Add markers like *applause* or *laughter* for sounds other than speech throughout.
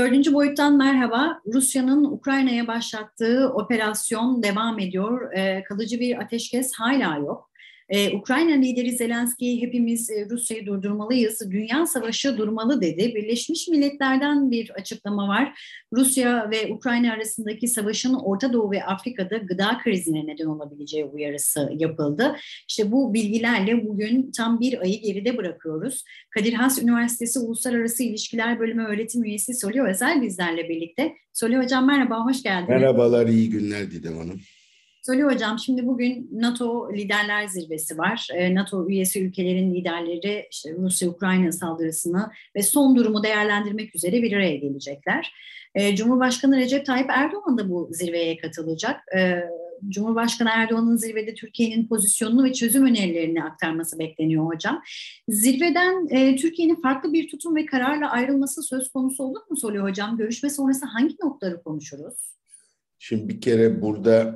Dördüncü boyuttan merhaba. Rusya'nın Ukrayna'ya başlattığı operasyon devam ediyor. Ee, kalıcı bir ateşkes hala yok. Ee, Ukrayna lideri Zelenski hepimiz e, Rusya'yı durdurmalıyız, dünya savaşı durmalı dedi. Birleşmiş Milletler'den bir açıklama var. Rusya ve Ukrayna arasındaki savaşın Orta Doğu ve Afrika'da gıda krizine neden olabileceği uyarısı yapıldı. İşte bu bilgilerle bugün tam bir ayı geride bırakıyoruz. Kadir Has Üniversitesi Uluslararası İlişkiler Bölümü öğretim üyesi Soli Özel bizlerle birlikte. Soli Hocam merhaba, hoş geldiniz. Merhabalar, iyi günler Didem Hanım. Söyle hocam şimdi bugün NATO liderler zirvesi var. Ee, NATO üyesi ülkelerin liderleri işte Rusya-Ukrayna saldırısını ve son durumu değerlendirmek üzere bir araya gelecekler. Ee, Cumhurbaşkanı Recep Tayyip Erdoğan da bu zirveye katılacak. Ee, Cumhurbaşkanı Erdoğan'ın zirvede Türkiye'nin pozisyonunu ve çözüm önerilerini aktarması bekleniyor hocam. Zirveden e, Türkiye'nin farklı bir tutum ve kararla ayrılması söz konusu olur mu Soli hocam? Görüşme sonrası hangi noktaları konuşuruz? Şimdi bir kere burada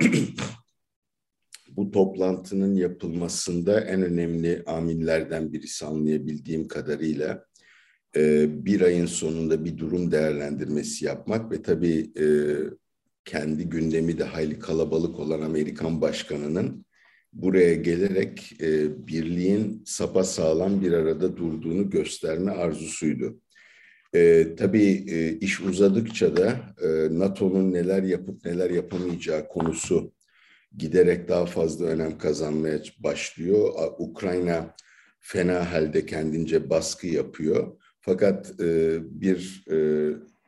*clears throat* bu toplantının yapılmasında en önemli amillerden birisi anlayabildiğim kadarıyla e, bir ayın sonunda bir durum değerlendirmesi yapmak ve tabii e, kendi gündemi de hayli kalabalık olan Amerikan başkanının buraya gelerek e, birliğin sapa sağlam bir arada durduğunu gösterme arzusuydu. E, tabii e, iş uzadıkça da e, NATO'nun neler yapıp neler yapamayacağı konusu giderek daha fazla önem kazanmaya başlıyor. Ukrayna fena halde kendince baskı yapıyor. Fakat e, bir e,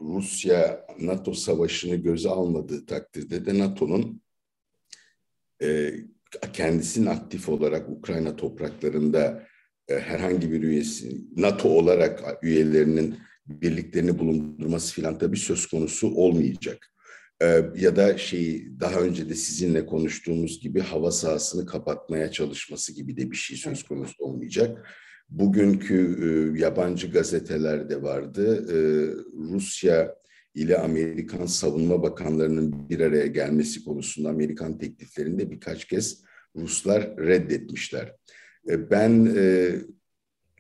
Rusya-NATO savaşını göze almadığı takdirde de NATO'nun e, kendisinin aktif olarak Ukrayna topraklarında e, herhangi bir üyesi, NATO olarak üyelerinin birliklerini bulundurması filan tabii söz konusu olmayacak. Ee, ya da şeyi daha önce de sizinle konuştuğumuz gibi hava sahasını kapatmaya çalışması gibi de bir şey söz konusu olmayacak. Bugünkü e, yabancı gazetelerde vardı. E, Rusya ile Amerikan savunma bakanlarının bir araya gelmesi konusunda Amerikan tekliflerinde birkaç kez Ruslar reddetmişler. E, ben e,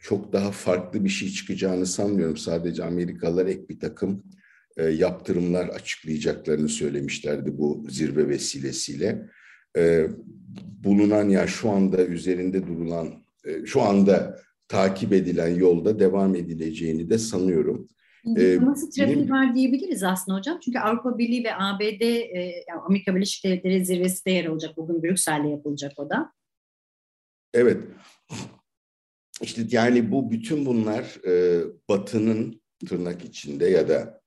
çok daha farklı bir şey çıkacağını sanmıyorum. Sadece Amerikalılar ek bir takım e, yaptırımlar açıklayacaklarını söylemişlerdi bu zirve vesilesiyle. E, bulunan ya şu anda üzerinde durulan, e, şu anda takip edilen yolda devam edileceğini de sanıyorum. Nasıl trafiği benim, var diyebiliriz aslında hocam. Çünkü Avrupa Birliği ve ABD, yani Amerika Birleşik Devletleri zirvesi de yer alacak. Bugün Brüksel'de yapılacak o da. Evet. İşte yani bu bütün bunlar e, Batı'nın tırnak içinde ya da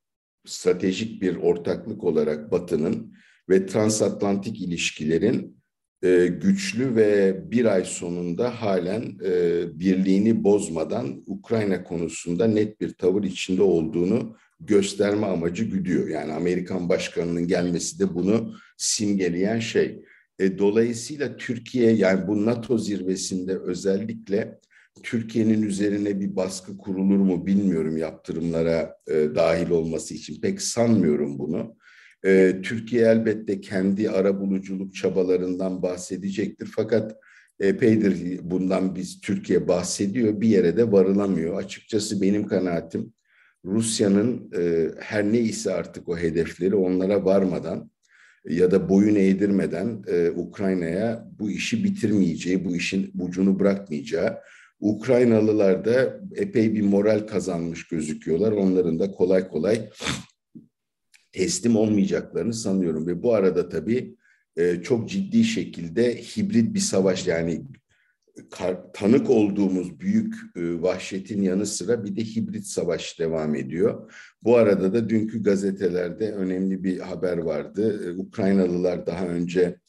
stratejik bir ortaklık olarak Batı'nın ve transatlantik ilişkilerin e, güçlü ve bir ay sonunda halen e, birliğini bozmadan Ukrayna konusunda net bir tavır içinde olduğunu gösterme amacı güdüyor. Yani Amerikan başkanının gelmesi de bunu simgeleyen şey. E, dolayısıyla Türkiye yani bu NATO zirvesinde özellikle Türkiye'nin üzerine bir baskı kurulur mu bilmiyorum yaptırımlara e, dahil olması için pek sanmıyorum bunu. E, Türkiye elbette kendi ara buluculuk çabalarından bahsedecektir fakat epeydir bundan biz Türkiye bahsediyor bir yere de varılamıyor. Açıkçası benim kanaatim Rusya'nın e, her neyse artık o hedefleri onlara varmadan ya da boyun eğdirmeden e, Ukrayna'ya bu işi bitirmeyeceği, bu işin ucunu bırakmayacağı Ukraynalılar da epey bir moral kazanmış gözüküyorlar. Onların da kolay kolay teslim olmayacaklarını sanıyorum. Ve bu arada tabii e, çok ciddi şekilde hibrit bir savaş yani tanık olduğumuz büyük e, vahşetin yanı sıra bir de hibrit savaş devam ediyor. Bu arada da dünkü gazetelerde önemli bir haber vardı. E, Ukraynalılar daha önce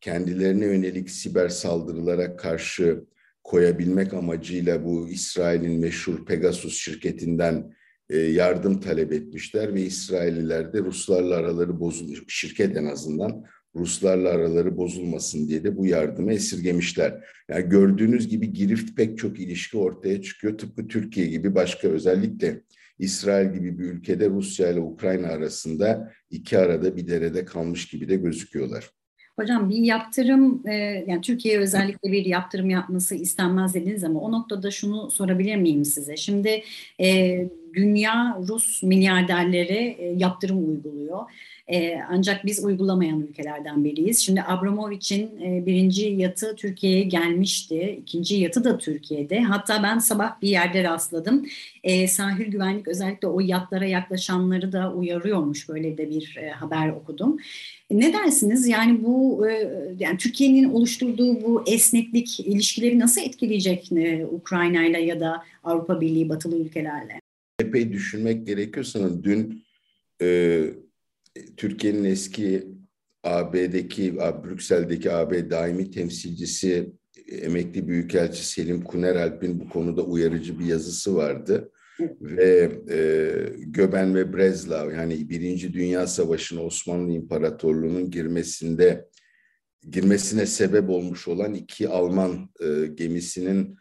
kendilerine yönelik siber saldırılara karşı koyabilmek amacıyla bu İsrail'in meşhur Pegasus şirketinden e, yardım talep etmişler ve İsrailliler de Ruslarla araları bozulmuş, şirket en azından Ruslarla araları bozulmasın diye de bu yardımı esirgemişler. Yani gördüğünüz gibi girift pek çok ilişki ortaya çıkıyor. Tıpkı Türkiye gibi başka özellikle İsrail gibi bir ülkede Rusya ile Ukrayna arasında iki arada bir derede kalmış gibi de gözüküyorlar. Hocam bir yaptırım, e, yani Türkiye özellikle bir yaptırım yapması istenmez dediniz ama o noktada şunu sorabilir miyim size? Şimdi e, dünya Rus milyarderlere e, yaptırım uyguluyor. E, ancak biz uygulamayan ülkelerden biriyiz. Şimdi Abramovich'in e, birinci yatı Türkiye'ye gelmişti. ikinci yatı da Türkiye'de. Hatta ben sabah bir yerde rastladım. E, sahil güvenlik özellikle o yatlara yaklaşanları da uyarıyormuş. Böyle de bir e, haber okudum. E, ne dersiniz? Yani bu e, yani Türkiye'nin oluşturduğu bu esneklik ilişkileri nasıl etkileyecek e, Ukrayna ile ya da Avrupa Birliği batılı ülkelerle? Epey düşünmek gerekiyor sanırım. Dün e, Türkiye'nin eski AB'deki, Brüksel'deki AB daimi temsilcisi emekli büyükelçi Selim Kuneralp'in bu konuda uyarıcı bir yazısı vardı. Ve e, Göben ve Breslau yani Birinci Dünya Savaşı'na Osmanlı İmparatorluğu'nun girmesinde girmesine sebep olmuş olan iki Alman e, gemisinin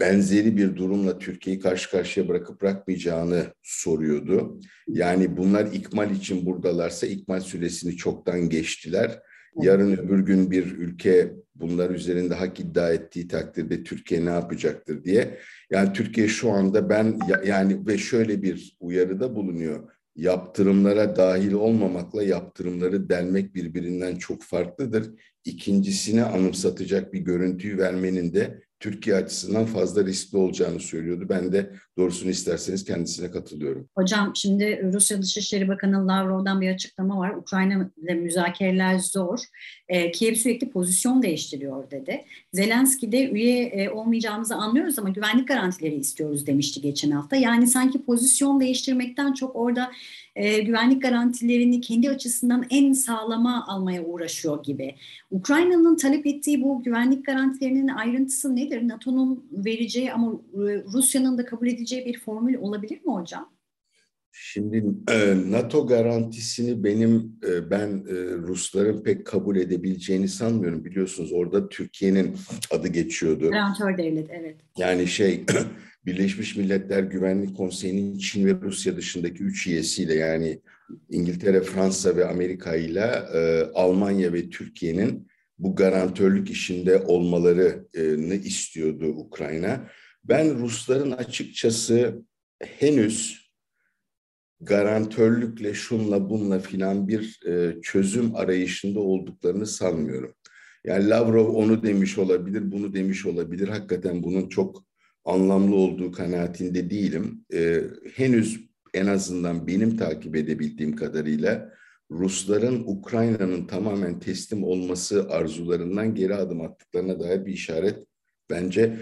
benzeri bir durumla Türkiye'yi karşı karşıya bırakıp bırakmayacağını soruyordu. Yani bunlar ikmal için buradalarsa ikmal süresini çoktan geçtiler. Yarın öbür gün bir ülke bunlar üzerinde hak iddia ettiği takdirde Türkiye ne yapacaktır diye. Yani Türkiye şu anda ben yani ve şöyle bir uyarıda bulunuyor. Yaptırımlara dahil olmamakla yaptırımları delmek birbirinden çok farklıdır. İkincisini anımsatacak bir görüntüyü vermenin de Türkiye açısından fazla riskli olacağını söylüyordu. Ben de doğrusunu isterseniz kendisine katılıyorum. Hocam şimdi Rusya Dışişleri Bakanı Lavrov'dan bir açıklama var. Ukrayna ile müzakereler zor. E, Kiev sürekli pozisyon değiştiriyor dedi. Zelenski de üye e, olmayacağımızı anlıyoruz ama güvenlik garantileri istiyoruz demişti geçen hafta. Yani sanki pozisyon değiştirmekten çok orada e, güvenlik garantilerini kendi açısından en sağlama almaya uğraşıyor gibi. Ukrayna'nın talep ettiği bu güvenlik garantilerinin ayrıntısı nedir? NATO'nun vereceği ama e, Rusya'nın da kabul edeceği bir formül olabilir mi hocam? Şimdi e, NATO garantisini benim e, ben Rusların pek kabul edebileceğini sanmıyorum. Biliyorsunuz orada Türkiye'nin adı geçiyordu. Garantör devlet evet. Yani şey *clears throat* Birleşmiş Milletler Güvenlik Konseyi'nin Çin ve Rusya dışındaki üç üyesiyle yani İngiltere, Fransa ve Amerika ile Almanya ve Türkiye'nin bu garantörlük işinde olmalarını istiyordu Ukrayna. Ben Rusların açıkçası henüz garantörlükle şunla bunla filan bir e, çözüm arayışında olduklarını sanmıyorum. Yani Lavrov onu demiş olabilir, bunu demiş olabilir. Hakikaten bunun çok anlamlı olduğu kanaatinde değilim. Ee, henüz en azından benim takip edebildiğim kadarıyla Rusların Ukrayna'nın tamamen teslim olması arzularından geri adım attıklarına dair bir işaret bence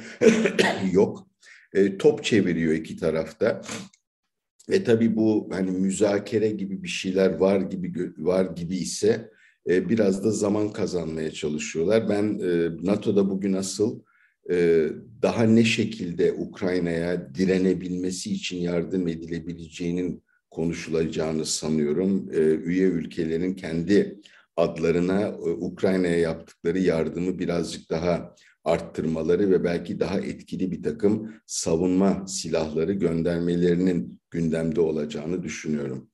*coughs* yok. E, top çeviriyor iki tarafta. Ve tabii bu hani müzakere gibi bir şeyler var gibi var gibi ise e, biraz da zaman kazanmaya çalışıyorlar. Ben e, NATO'da bugün asıl e, daha ne şekilde Ukrayna'ya direnebilmesi için yardım edilebileceğinin konuşulacağını sanıyorum. E, üye ülkelerin kendi adlarına e, Ukrayna'ya yaptıkları yardımı birazcık daha arttırmaları ve belki daha etkili bir takım savunma silahları göndermelerinin gündemde olacağını düşünüyorum.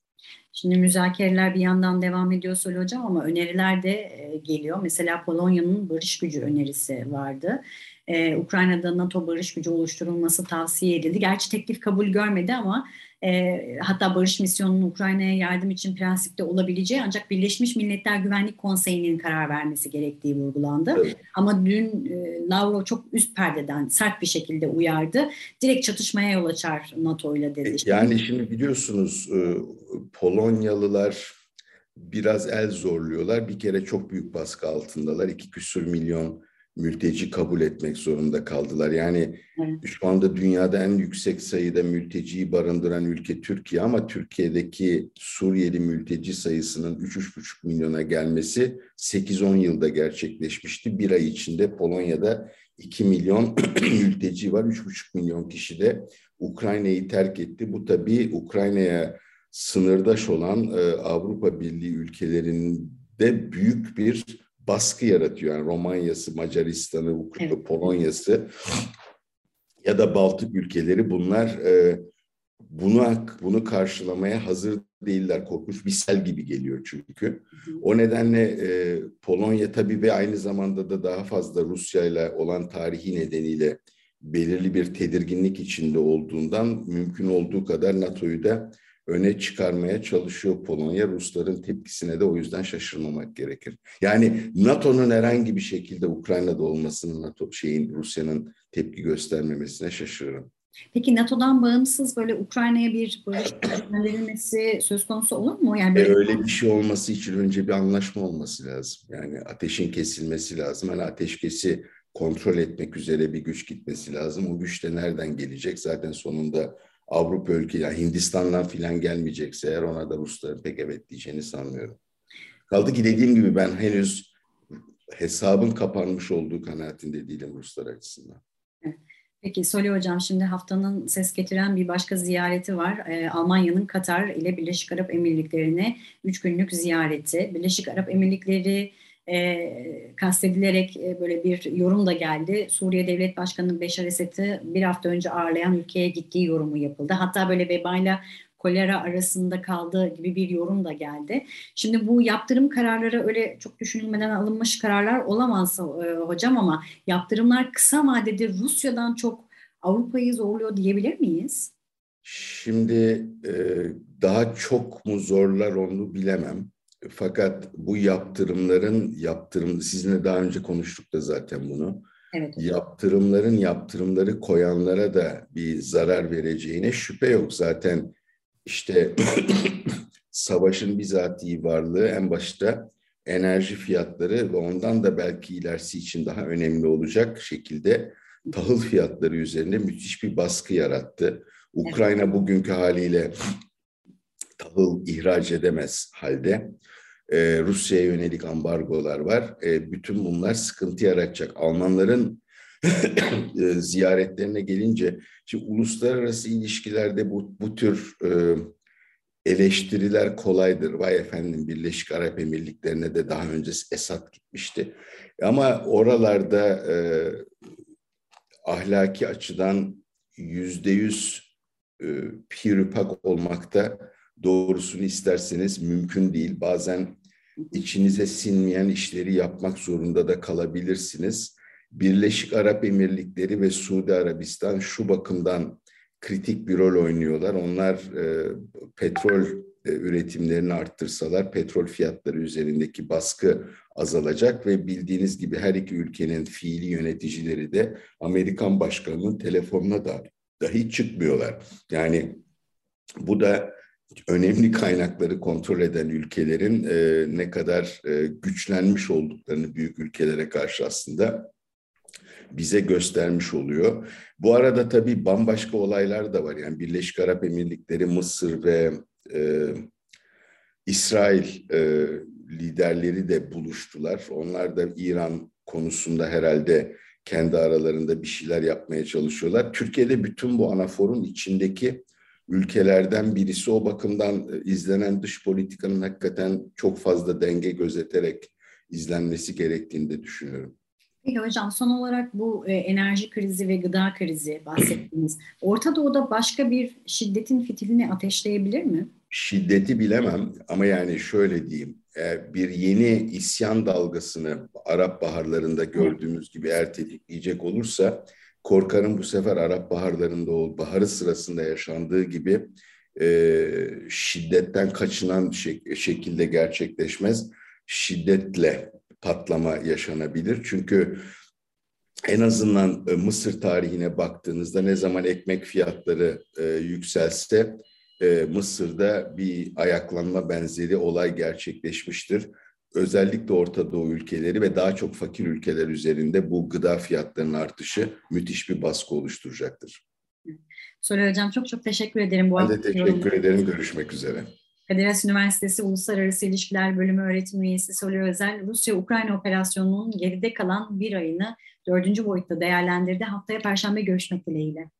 Şimdi müzakereler bir yandan devam ediyor Sol Hocam ama öneriler de geliyor. Mesela Polonya'nın barış gücü önerisi vardı e, Ukrayna'da NATO barış gücü oluşturulması tavsiye edildi. Gerçi teklif kabul görmedi ama e, hatta barış misyonunun Ukrayna'ya yardım için prensipte olabileceği ancak Birleşmiş Milletler Güvenlik Konseyi'nin karar vermesi gerektiği vurgulandı. Evet. Ama dün e, Lavrov çok üst perdeden sert bir şekilde uyardı. Direkt çatışmaya yol açar NATO ile dedi. Yani şimdi biliyorsunuz e, Polonyalılar biraz el zorluyorlar. Bir kere çok büyük baskı altındalar. İki küsür milyon mülteci kabul etmek zorunda kaldılar. Yani evet. şu anda dünyada en yüksek sayıda mülteciyi barındıran ülke Türkiye ama Türkiye'deki Suriyeli mülteci sayısının 3-3,5 milyona gelmesi 8-10 yılda gerçekleşmişti. Bir ay içinde Polonya'da 2 milyon *clears throat* mülteci var. 3,5 milyon kişi de Ukrayna'yı terk etti. Bu tabii Ukrayna'ya sınırdaş olan e, Avrupa Birliği ülkelerinde büyük bir baskı yaratıyor. Yani Romanya'sı, Macaristan'ı, Ukrayna, evet. Polonya'sı ya da Baltık ülkeleri bunlar e, bunu bunu karşılamaya hazır değiller. Korkunç bir sel gibi geliyor çünkü. O nedenle e, Polonya tabii ve aynı zamanda da daha fazla Rusya ile olan tarihi nedeniyle belirli bir tedirginlik içinde olduğundan mümkün olduğu kadar NATO'yu da öne çıkarmaya çalışıyor Polonya. Rusların tepkisine de o yüzden şaşırmamak gerekir. Yani NATO'nun herhangi bir şekilde Ukrayna'da olmasının NATO şeyin Rusya'nın tepki göstermemesine şaşırırım. Peki NATO'dan bağımsız böyle Ukrayna'ya bir barış gönderilmesi söz konusu olur mu? Yani böyle... E öyle bir şey olması için önce bir anlaşma olması lazım. Yani ateşin kesilmesi lazım. Hani ateşkesi kontrol etmek üzere bir güç gitmesi lazım. O güç de nereden gelecek? Zaten sonunda Avrupa ülke, yani Hindistan'dan filan gelmeyecekse eğer ona da Rusların pek evet diyeceğini sanmıyorum. Kaldı ki dediğim gibi ben henüz hesabın kapanmış olduğu kanaatinde değilim Ruslar açısından. Peki Soli Hocam şimdi haftanın ses getiren bir başka ziyareti var. Ee, Almanya'nın Katar ile Birleşik Arap Emirlikleri'ne üç günlük ziyareti. Birleşik Arap Emirlikleri e, kastedilerek e, böyle bir yorum da geldi. Suriye Devlet Başkanı Beşar Esed'i bir hafta önce ağırlayan ülkeye gittiği yorumu yapıldı. Hatta böyle vebayla kolera arasında kaldığı gibi bir yorum da geldi. Şimdi bu yaptırım kararları öyle çok düşünülmeden alınmış kararlar olamaz e, hocam ama yaptırımlar kısa vadede Rusya'dan çok Avrupa'yı zorluyor diyebilir miyiz? Şimdi e, daha çok mu zorlar onu bilemem. Fakat bu yaptırımların yaptırım sizinle daha önce konuştuk da zaten bunu. Evet. Yaptırımların yaptırımları koyanlara da bir zarar vereceğine şüphe yok. Zaten işte *coughs* savaşın bizatihi varlığı en başta enerji fiyatları ve ondan da belki ilerisi için daha önemli olacak şekilde tahıl fiyatları üzerinde müthiş bir baskı yarattı. Ukrayna bugünkü haliyle tahıl ihraç edemez halde. Ee, Rusya'ya yönelik ambargolar var. Ee, bütün bunlar sıkıntı yaratacak. Almanların *coughs* e, ziyaretlerine gelince, şimdi uluslararası ilişkilerde bu, bu tür e, eleştiriler kolaydır. Vay efendim Birleşik Arap Emirlikleri'ne de daha önce Esad gitmişti. Ama oralarda e, ahlaki açıdan yüzde yüz e, piripak olmakta doğrusunu isterseniz mümkün değil. Bazen içinize sinmeyen işleri yapmak zorunda da kalabilirsiniz. Birleşik Arap Emirlikleri ve Suudi Arabistan şu bakımdan kritik bir rol oynuyorlar. Onlar e, petrol e, üretimlerini arttırsalar petrol fiyatları üzerindeki baskı azalacak ve bildiğiniz gibi her iki ülkenin fiili yöneticileri de Amerikan başkanının telefonuna da dahi çıkmıyorlar. Yani bu da önemli kaynakları kontrol eden ülkelerin e, ne kadar e, güçlenmiş olduklarını büyük ülkelere karşı aslında bize göstermiş oluyor. Bu arada tabii bambaşka olaylar da var. Yani Birleşik Arap Emirlikleri, Mısır ve e, İsrail e, liderleri de buluştular. Onlar da İran konusunda herhalde kendi aralarında bir şeyler yapmaya çalışıyorlar. Türkiye'de bütün bu anaforun içindeki ülkelerden birisi o bakımdan e, izlenen dış politikanın hakikaten çok fazla denge gözeterek izlenmesi gerektiğini de düşünüyorum. Peki hocam son olarak bu e, enerji krizi ve gıda krizi bahsettiğiniz *clears throat* Orta Doğu'da başka bir şiddetin fitilini ateşleyebilir mi? Şiddeti bilemem ama yani şöyle diyeyim e, bir yeni isyan dalgasını Arap baharlarında gördüğümüz gibi eğer tetikleyecek olursa korkarım bu sefer Arap baharlarında o baharı sırasında yaşandığı gibi e, şiddetten kaçınan şek- şekilde gerçekleşmez. Şiddetle patlama yaşanabilir. Çünkü en azından e, Mısır tarihine baktığınızda ne zaman ekmek fiyatları e, yükselse e, Mısır'da bir ayaklanma benzeri olay gerçekleşmiştir. Özellikle Orta Doğu ülkeleri ve daha çok fakir ülkeler üzerinde bu gıda fiyatlarının artışı müthiş bir baskı oluşturacaktır. Soru Hocam çok çok teşekkür ederim. Bu ben de teşekkür yorumda. ederim. Görüşmek üzere. Kadir Has Üniversitesi Uluslararası İlişkiler Bölümü öğretim üyesi Soru Özel, Rusya-Ukrayna operasyonunun geride kalan bir ayını dördüncü boyutta değerlendirdi. Haftaya Perşembe görüşmek dileğiyle.